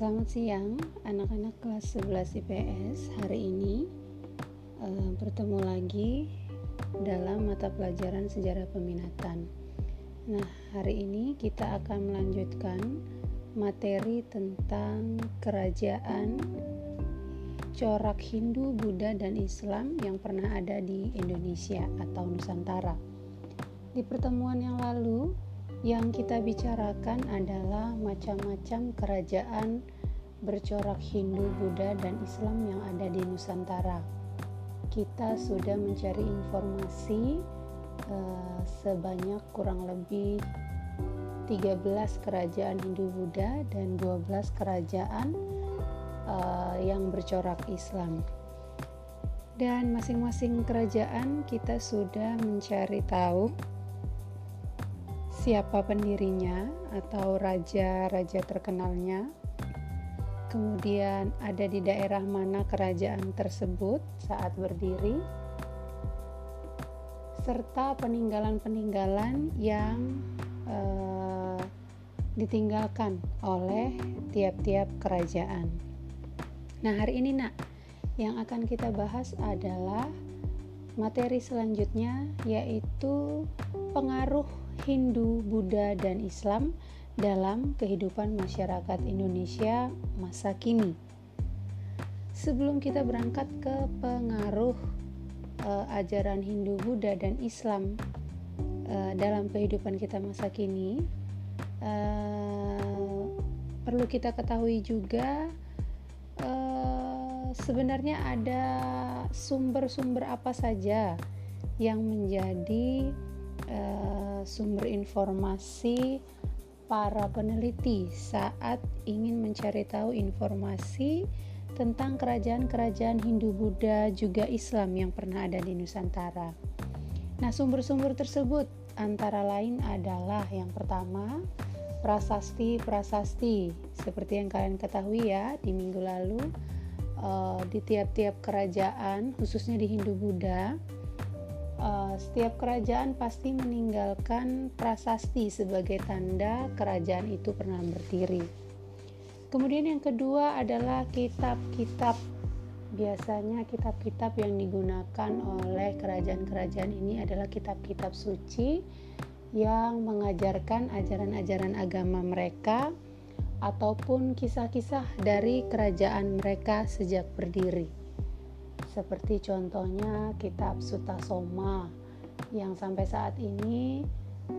Selamat siang anak-anak kelas 11 IPS Hari ini uh, bertemu lagi dalam mata pelajaran sejarah peminatan. Nah hari ini kita akan melanjutkan materi tentang kerajaan corak Hindu, Buddha, dan Islam yang pernah ada di Indonesia atau Nusantara. Di pertemuan yang lalu yang kita bicarakan adalah macam-macam kerajaan bercorak Hindu, Buddha, dan Islam yang ada di Nusantara. Kita sudah mencari informasi uh, sebanyak kurang lebih 13 kerajaan Hindu Buddha dan 12 kerajaan uh, yang bercorak Islam. Dan masing-masing kerajaan kita sudah mencari tahu siapa pendirinya atau raja-raja terkenalnya, kemudian ada di daerah mana kerajaan tersebut saat berdiri, serta peninggalan-peninggalan yang uh, ditinggalkan oleh tiap-tiap kerajaan. Nah, hari ini, Nak, yang akan kita bahas adalah materi selanjutnya, yaitu pengaruh Hindu, Buddha, dan Islam dalam kehidupan masyarakat Indonesia masa kini. Sebelum kita berangkat ke pengaruh uh, ajaran Hindu, Buddha, dan Islam uh, dalam kehidupan kita masa kini, uh, perlu kita ketahui juga sebenarnya ada sumber-sumber apa saja yang menjadi uh, sumber informasi para peneliti saat ingin mencari tahu informasi tentang kerajaan-kerajaan Hindu, Buddha, juga Islam yang pernah ada di Nusantara. Nah, sumber-sumber tersebut antara lain adalah yang pertama prasasti-prasasti seperti yang kalian ketahui ya di minggu lalu uh, di tiap-tiap kerajaan khususnya di Hindu Buddha uh, setiap kerajaan pasti meninggalkan prasasti sebagai tanda kerajaan itu pernah berdiri. Kemudian yang kedua adalah kitab-kitab. Biasanya kitab-kitab yang digunakan oleh kerajaan-kerajaan ini adalah kitab-kitab suci yang mengajarkan ajaran-ajaran agama mereka ataupun kisah-kisah dari kerajaan mereka sejak berdiri seperti contohnya kitab Sutasoma yang sampai saat ini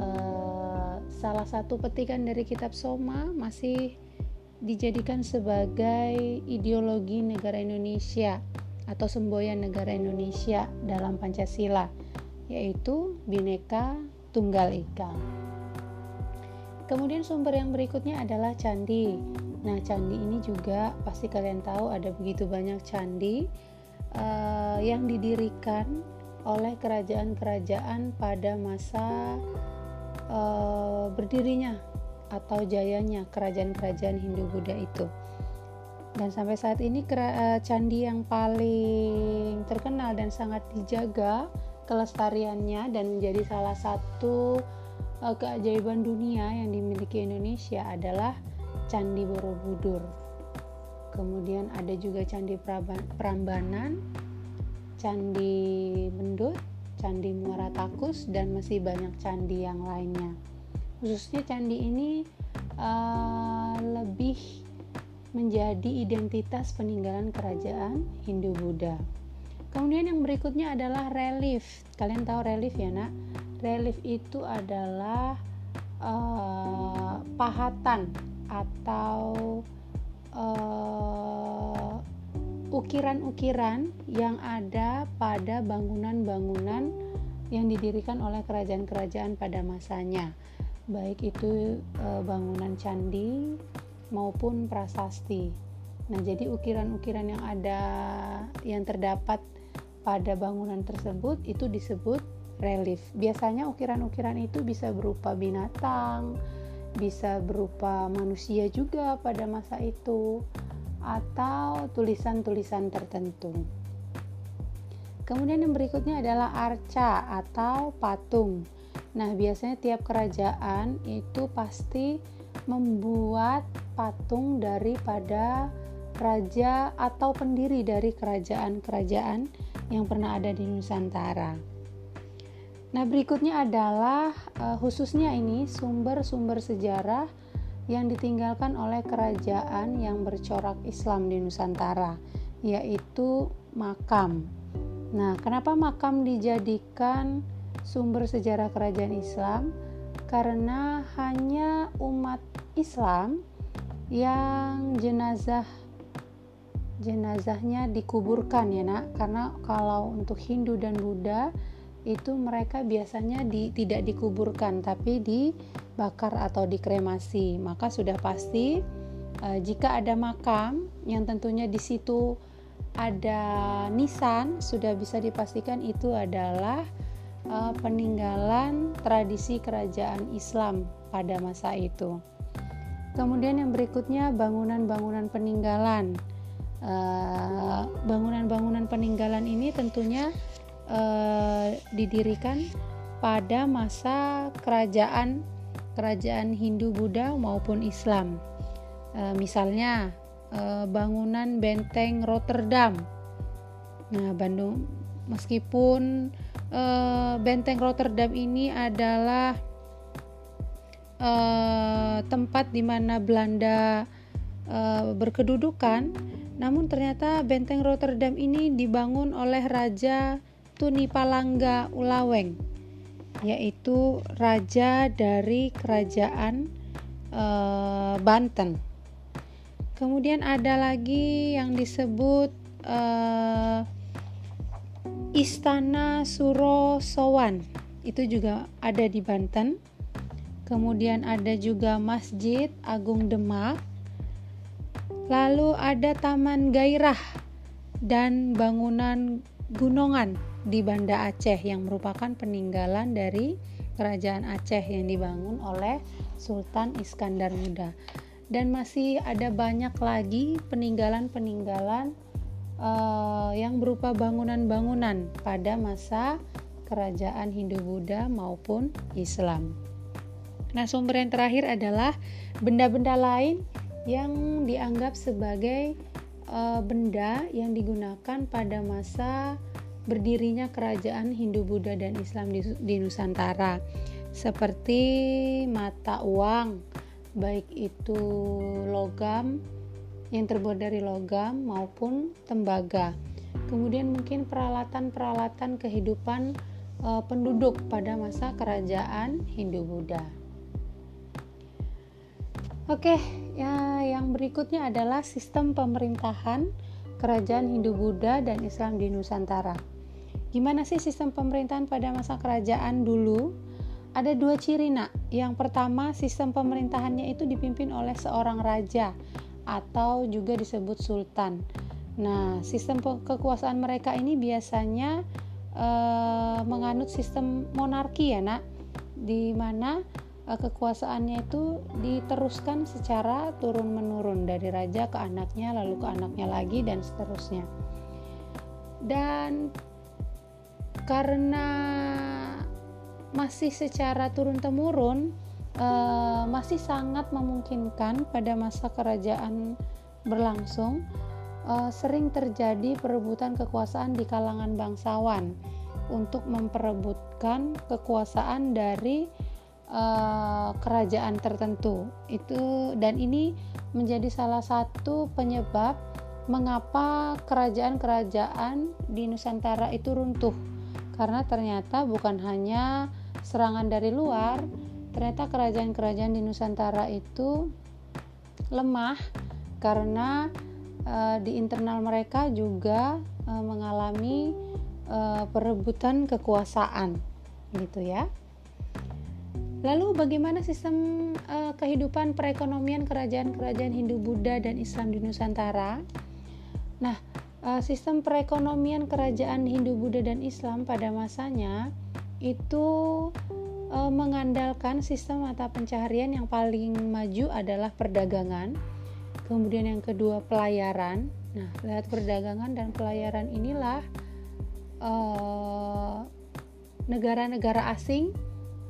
uh, salah satu petikan dari kitab Soma masih dijadikan sebagai ideologi negara Indonesia atau semboyan negara Indonesia dalam Pancasila yaitu Bhinneka Tunggal Ika. Kemudian sumber yang berikutnya adalah candi. Nah, candi ini juga pasti kalian tahu ada begitu banyak candi uh, yang didirikan oleh kerajaan-kerajaan pada masa uh, berdirinya atau jayanya kerajaan-kerajaan Hindu Buddha itu. Dan sampai saat ini uh, candi yang paling terkenal dan sangat dijaga kelestariannya dan menjadi salah satu keajaiban dunia yang dimiliki Indonesia adalah Candi Borobudur kemudian ada juga candi Prambanan, candi Mendut, candi Muara Takus dan masih banyak candi yang lainnya. Khususnya candi ini uh, lebih menjadi identitas peninggalan kerajaan Hindu Buddha. Kemudian yang berikutnya adalah relief. Kalian tahu relief ya, Nak? Relief itu adalah uh, pahatan atau uh, ukiran-ukiran yang ada pada bangunan-bangunan yang didirikan oleh kerajaan-kerajaan pada masanya, baik itu uh, bangunan candi maupun prasasti. Nah, jadi ukiran-ukiran yang ada yang terdapat pada bangunan tersebut itu disebut relief. Biasanya ukiran-ukiran itu bisa berupa binatang, bisa berupa manusia juga pada masa itu atau tulisan-tulisan tertentu. Kemudian yang berikutnya adalah arca atau patung. Nah, biasanya tiap kerajaan itu pasti membuat patung daripada raja atau pendiri dari kerajaan-kerajaan yang pernah ada di Nusantara. Nah, berikutnya adalah uh, khususnya ini sumber-sumber sejarah yang ditinggalkan oleh kerajaan yang bercorak Islam di Nusantara, yaitu makam. Nah, kenapa makam dijadikan sumber sejarah kerajaan Islam? Karena hanya umat Islam yang jenazah jenazahnya dikuburkan ya nak karena kalau untuk Hindu dan Buddha itu mereka biasanya di, tidak dikuburkan tapi dibakar atau dikremasi. Maka sudah pasti uh, jika ada makam yang tentunya di situ ada nisan sudah bisa dipastikan itu adalah uh, peninggalan tradisi kerajaan Islam pada masa itu. Kemudian yang berikutnya bangunan-bangunan peninggalan. Eh, bangunan-bangunan uh, peninggalan ini tentunya uh, didirikan pada masa kerajaan kerajaan Hindu Buddha maupun Islam. Uh, misalnya uh, bangunan benteng Rotterdam. Nah, Bandung meskipun uh, benteng Rotterdam ini adalah uh, tempat di mana Belanda berkedudukan, namun ternyata benteng Rotterdam ini dibangun oleh Raja Tuni Palangga Ulaweng yaitu raja dari kerajaan e, Banten. Kemudian ada lagi yang disebut e, Istana Suro Sowan. Itu juga ada di Banten. Kemudian ada juga Masjid Agung Demak. Lalu ada Taman Gairah dan bangunan gunungan di Banda Aceh yang merupakan peninggalan dari kerajaan Aceh yang dibangun oleh Sultan Iskandar Muda. Dan masih ada banyak lagi peninggalan-peninggalan uh, yang berupa bangunan-bangunan pada masa kerajaan Hindu-Buddha maupun Islam. Nah, sumber yang terakhir adalah benda-benda lain yang dianggap sebagai uh, benda yang digunakan pada masa berdirinya kerajaan Hindu, Buddha, dan Islam di, di Nusantara, seperti mata uang, baik itu logam yang terbuat dari logam maupun tembaga. Kemudian mungkin peralatan-peralatan kehidupan e, penduduk pada masa kerajaan Hindu Buddha. Oke, ya yang berikutnya adalah sistem pemerintahan kerajaan Hindu Buddha dan Islam di Nusantara. Gimana sih sistem pemerintahan pada masa kerajaan dulu? Ada dua ciri nak. Yang pertama, sistem pemerintahannya itu dipimpin oleh seorang raja atau juga disebut sultan. Nah, sistem kekuasaan mereka ini biasanya eh, menganut sistem monarki ya nak, di mana eh, kekuasaannya itu diteruskan secara turun menurun dari raja ke anaknya, lalu ke anaknya lagi dan seterusnya. Dan karena masih secara turun temurun uh, masih sangat memungkinkan pada masa kerajaan berlangsung uh, sering terjadi perebutan kekuasaan di kalangan bangsawan untuk memperebutkan kekuasaan dari uh, kerajaan tertentu. Itu dan ini menjadi salah satu penyebab mengapa kerajaan-kerajaan di Nusantara itu runtuh karena ternyata bukan hanya serangan dari luar, ternyata kerajaan-kerajaan di Nusantara itu lemah karena e, di internal mereka juga e, mengalami e, perebutan kekuasaan, gitu ya. Lalu bagaimana sistem e, kehidupan perekonomian kerajaan-kerajaan Hindu, Buddha dan Islam di Nusantara? Nah, sistem perekonomian kerajaan Hindu, Buddha, dan Islam pada masanya itu uh, mengandalkan sistem mata pencaharian yang paling maju adalah perdagangan, kemudian yang kedua pelayaran. Nah, lewat perdagangan dan pelayaran inilah negara negara-negara asing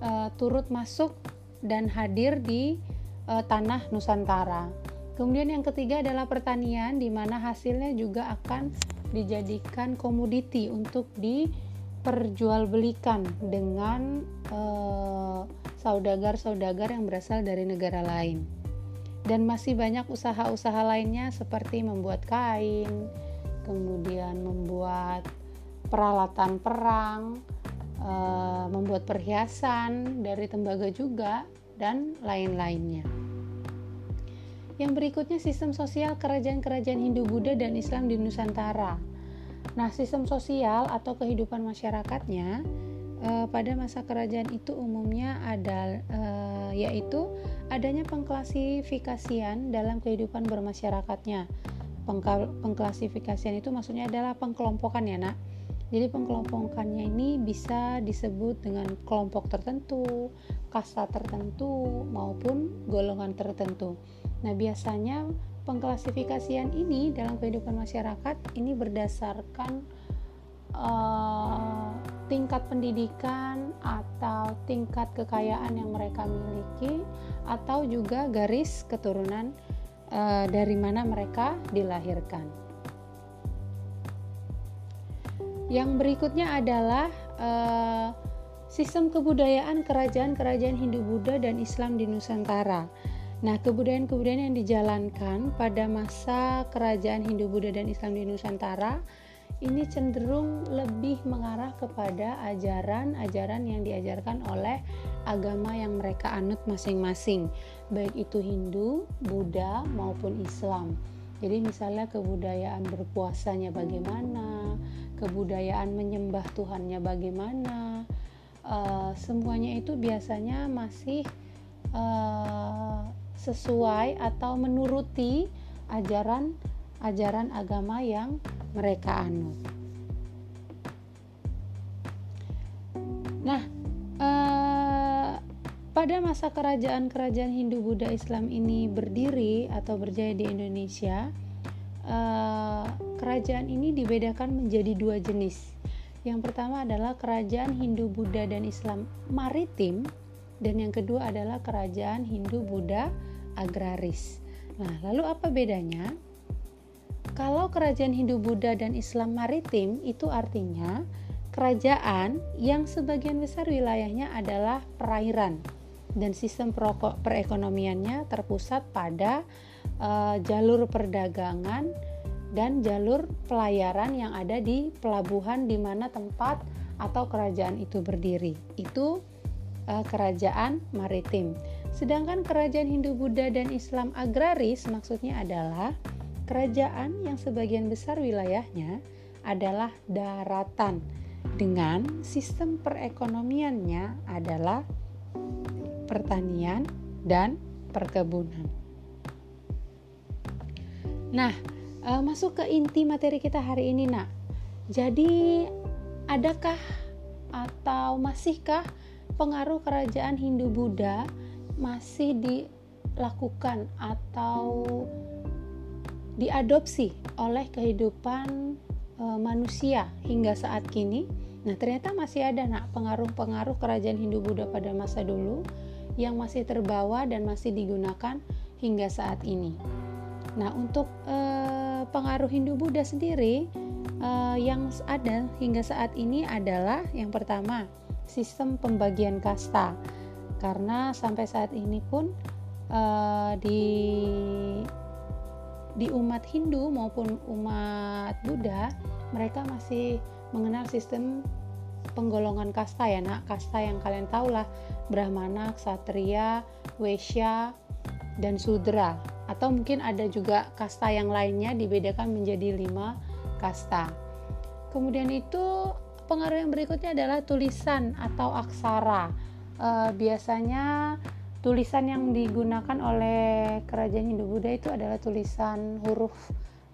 uh, turut masuk dan hadir di uh, tanah Nusantara. Kemudian yang ketiga adalah pertanian di mana hasilnya juga akan dijadikan komoditi untuk diperjualbelikan dengan eh, saudagar-saudagar yang berasal dari negara lain. Dan masih banyak usaha-usaha lainnya seperti membuat kain, kemudian membuat peralatan perang, eh, membuat perhiasan dari tembaga juga dan lain-lainnya. Yang berikutnya sistem sosial kerajaan-kerajaan Hindu Buddha dan Islam di Nusantara. Nah, sistem sosial atau kehidupan masyarakatnya eh, pada masa kerajaan itu umumnya ada eh, yaitu adanya pengklasifikasian dalam kehidupan bermasyarakatnya. pengklasifikasian itu maksudnya adalah pengkelompokan ya, Nak. Jadi pengkelompokannya ini bisa disebut dengan kelompok tertentu, kasta tertentu maupun golongan tertentu. Nah, biasanya pengklasifikasian ini dalam kehidupan masyarakat ini berdasarkan uh, tingkat pendidikan atau tingkat kekayaan yang mereka miliki atau juga garis keturunan uh, dari mana mereka dilahirkan. Yang berikutnya adalah uh, sistem kebudayaan kerajaan-kerajaan Hindu-Buddha dan Islam di Nusantara. Nah, kebudayaan-kebudayaan yang dijalankan pada masa kerajaan Hindu, Buddha, dan Islam di Nusantara ini cenderung lebih mengarah kepada ajaran-ajaran yang diajarkan oleh agama yang mereka anut masing-masing, baik itu Hindu, Buddha, maupun Islam. Jadi misalnya kebudayaan berpuasanya bagaimana, kebudayaan menyembah Tuhannya bagaimana, uh, semuanya itu biasanya masih uh, sesuai atau menuruti ajaran ajaran agama yang mereka anut. Nah, eh, pada masa kerajaan-kerajaan Hindu, Buddha, Islam ini berdiri atau berjaya di Indonesia, eh, kerajaan ini dibedakan menjadi dua jenis. Yang pertama adalah kerajaan Hindu, Buddha, dan Islam maritim, dan yang kedua adalah kerajaan Hindu, Buddha, agraris. Nah, lalu apa bedanya? Kalau kerajaan Hindu, Buddha, dan Islam maritim itu artinya kerajaan yang sebagian besar wilayahnya adalah perairan dan sistem perekonomiannya terpusat pada uh, jalur perdagangan dan jalur pelayaran yang ada di pelabuhan di mana tempat atau kerajaan itu berdiri. Itu uh, kerajaan maritim. Sedangkan kerajaan Hindu, Buddha, dan Islam agraris maksudnya adalah kerajaan yang sebagian besar wilayahnya adalah daratan dengan sistem perekonomiannya adalah pertanian dan perkebunan. Nah, e, masuk ke inti materi kita hari ini, Nak. Jadi, adakah atau masihkah pengaruh kerajaan Hindu-Buddha masih dilakukan atau diadopsi oleh kehidupan e, manusia hingga saat kini. Nah, ternyata masih ada nak pengaruh-pengaruh kerajaan Hindu Buddha pada masa dulu yang masih terbawa dan masih digunakan hingga saat ini. Nah, untuk e, pengaruh Hindu Buddha sendiri e, yang ada hingga saat ini adalah yang pertama sistem pembagian kasta. Karena sampai saat ini pun uh, di di umat Hindu maupun umat Buddha mereka masih mengenal sistem penggolongan kasta ya nak. Kasta yang kalian tahu lah Brahmana, Ksatria, Wesya, dan Sudra. Atau mungkin ada juga kasta yang lainnya dibedakan menjadi lima kasta. Kemudian itu pengaruh yang berikutnya adalah tulisan atau aksara uh, biasanya tulisan yang digunakan oleh kerajaan Hindu Buddha itu adalah tulisan huruf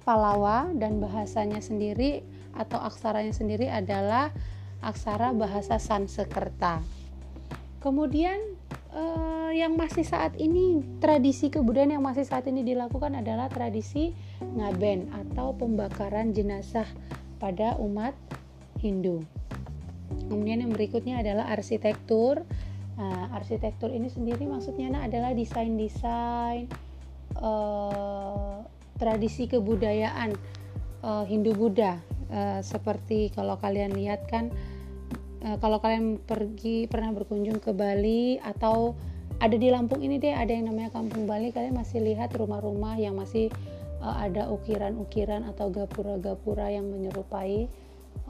Palawa dan bahasanya sendiri atau aksaranya sendiri adalah aksara bahasa Sanskerta. Kemudian eh, yang masih saat ini tradisi kebudayaan yang masih saat ini dilakukan adalah tradisi ngaben atau pembakaran jenazah pada umat Hindu. Kemudian yang berikutnya adalah arsitektur Nah, arsitektur ini sendiri maksudnya nah, adalah desain-desain uh, tradisi kebudayaan uh, Hindu Buddha uh, seperti kalau kalian lihat kan uh, kalau kalian pergi pernah berkunjung ke Bali atau ada di Lampung ini deh ada yang namanya Kampung Bali kalian masih lihat rumah-rumah yang masih uh, ada ukiran-ukiran atau gapura-gapura yang menyerupai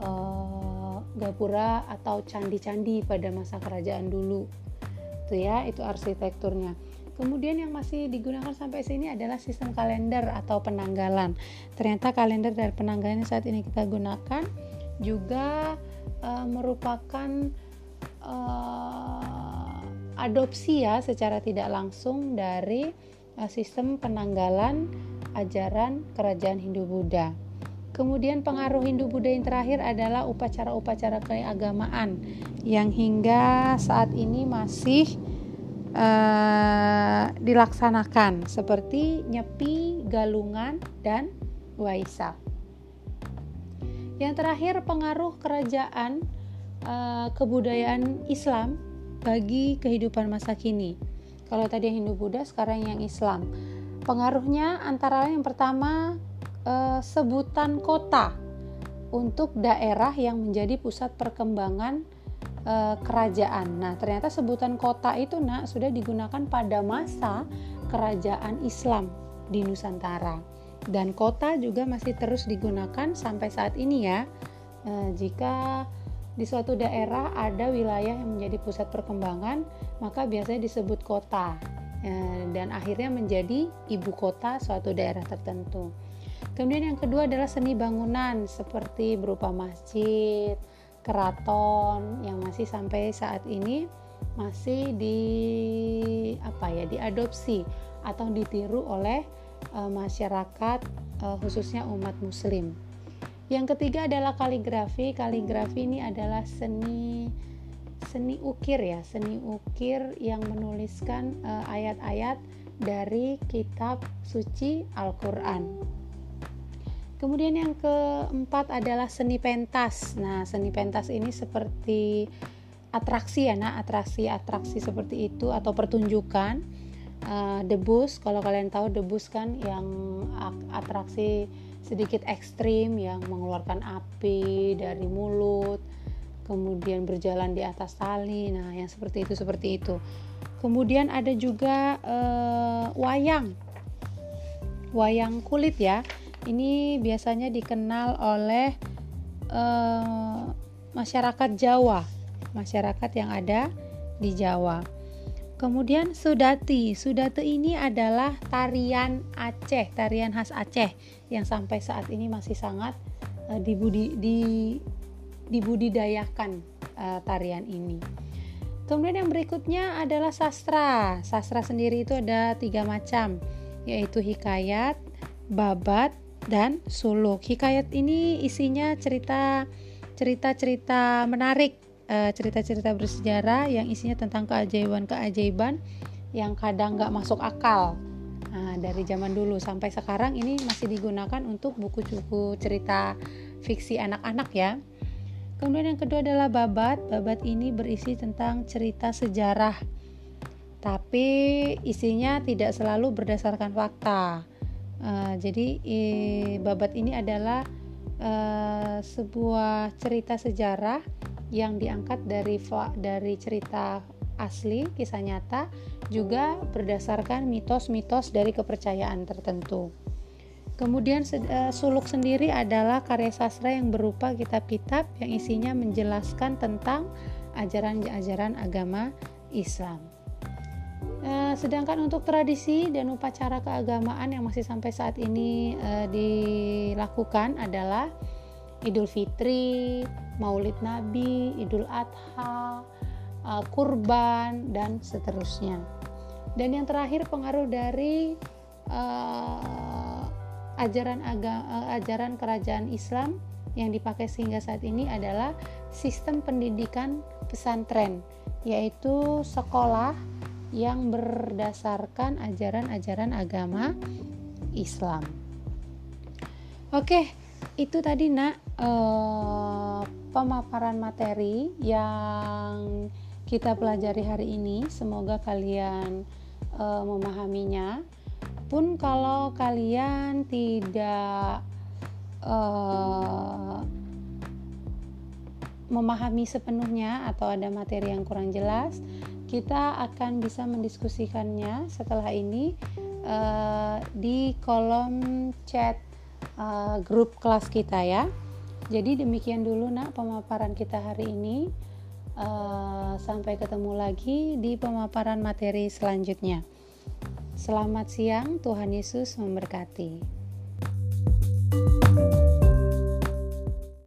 uh, gapura atau candi-candi pada masa kerajaan dulu itu ya itu arsitekturnya Kemudian yang masih digunakan sampai sini adalah sistem kalender atau penanggalan. Ternyata kalender dan penanggalan yang saat ini kita gunakan juga uh, merupakan uh, adopsi ya secara tidak langsung dari uh, sistem penanggalan ajaran kerajaan Hindu Buddha. Kemudian pengaruh Hindu Buddha yang terakhir adalah upacara-upacara keagamaan yang hingga saat ini masih uh, dilaksanakan seperti nyepi, galungan, dan waisak. Yang terakhir pengaruh kerajaan uh, kebudayaan Islam bagi kehidupan masa kini. Kalau tadi Hindu Buddha, sekarang yang Islam. Pengaruhnya antara yang pertama uh, sebutan kota untuk daerah yang menjadi pusat perkembangan uh, kerajaan. Nah, ternyata sebutan kota itu nak sudah digunakan pada masa kerajaan Islam di Nusantara. Dan kota juga masih terus digunakan sampai saat ini ya. Uh, jika di suatu daerah ada wilayah yang menjadi pusat perkembangan, maka biasanya disebut kota dan akhirnya menjadi ibu kota suatu daerah tertentu. Kemudian yang kedua adalah seni bangunan seperti berupa masjid, keraton yang masih sampai saat ini masih di apa ya diadopsi atau ditiru oleh uh, masyarakat uh, khususnya umat muslim. Yang ketiga adalah kaligrafi. Kaligrafi ini adalah seni seni ukir ya, seni ukir yang menuliskan uh, ayat-ayat dari kitab suci Al-Qur'an. Kemudian yang keempat adalah seni pentas. Nah, seni pentas ini seperti atraksi ya, nah atraksi-atraksi seperti itu atau pertunjukan. Uh, debus, kalau kalian tahu debus kan yang atraksi sedikit ekstrim yang mengeluarkan api dari mulut, kemudian berjalan di atas tali. Nah, yang seperti itu seperti itu. Kemudian ada juga uh, wayang, wayang kulit ya ini biasanya dikenal oleh uh, masyarakat Jawa, masyarakat yang ada di Jawa. Kemudian Sudati, Sudati ini adalah tarian Aceh, tarian khas Aceh yang sampai saat ini masih sangat uh, dibudi, di, dibudidayakan uh, tarian ini. Kemudian yang berikutnya adalah sastra. Sastra sendiri itu ada tiga macam, yaitu hikayat, babat, dan suluk. Hikayat ini isinya cerita cerita-cerita menarik, eh, cerita-cerita bersejarah yang isinya tentang keajaiban-keajaiban yang kadang nggak masuk akal. Nah, dari zaman dulu sampai sekarang ini masih digunakan untuk buku-buku cerita fiksi anak-anak ya. Kemudian yang kedua adalah babat. Babat ini berisi tentang cerita sejarah. Tapi isinya tidak selalu berdasarkan fakta Uh, jadi eh, babat ini adalah uh, sebuah cerita sejarah yang diangkat dari dari cerita asli kisah nyata juga berdasarkan mitos-mitos dari kepercayaan tertentu. Kemudian uh, suluk sendiri adalah karya sastra yang berupa kitab-kitab yang isinya menjelaskan tentang ajaran-ajaran agama Islam. Eh, sedangkan untuk tradisi dan upacara keagamaan yang masih sampai saat ini uh, dilakukan adalah Idul Fitri, Maulid Nabi, Idul Adha, uh, kurban dan seterusnya. Dan yang terakhir pengaruh dari uh, ajaran agama, uh, ajaran kerajaan Islam yang dipakai sehingga saat ini adalah sistem pendidikan pesantren, yaitu sekolah yang berdasarkan ajaran-ajaran agama Islam. Oke, itu tadi nak eh, pemaparan materi yang kita pelajari hari ini. Semoga kalian eh, memahaminya. Walaupun kalau kalian tidak uh, memahami sepenuhnya atau ada materi yang kurang jelas, kita akan bisa mendiskusikannya setelah ini uh, di kolom chat uh, grup kelas kita ya. Jadi demikian dulu nak pemaparan kita hari ini. Uh, sampai ketemu lagi di pemaparan materi selanjutnya. Selamat siang, Tuhan Yesus memberkati.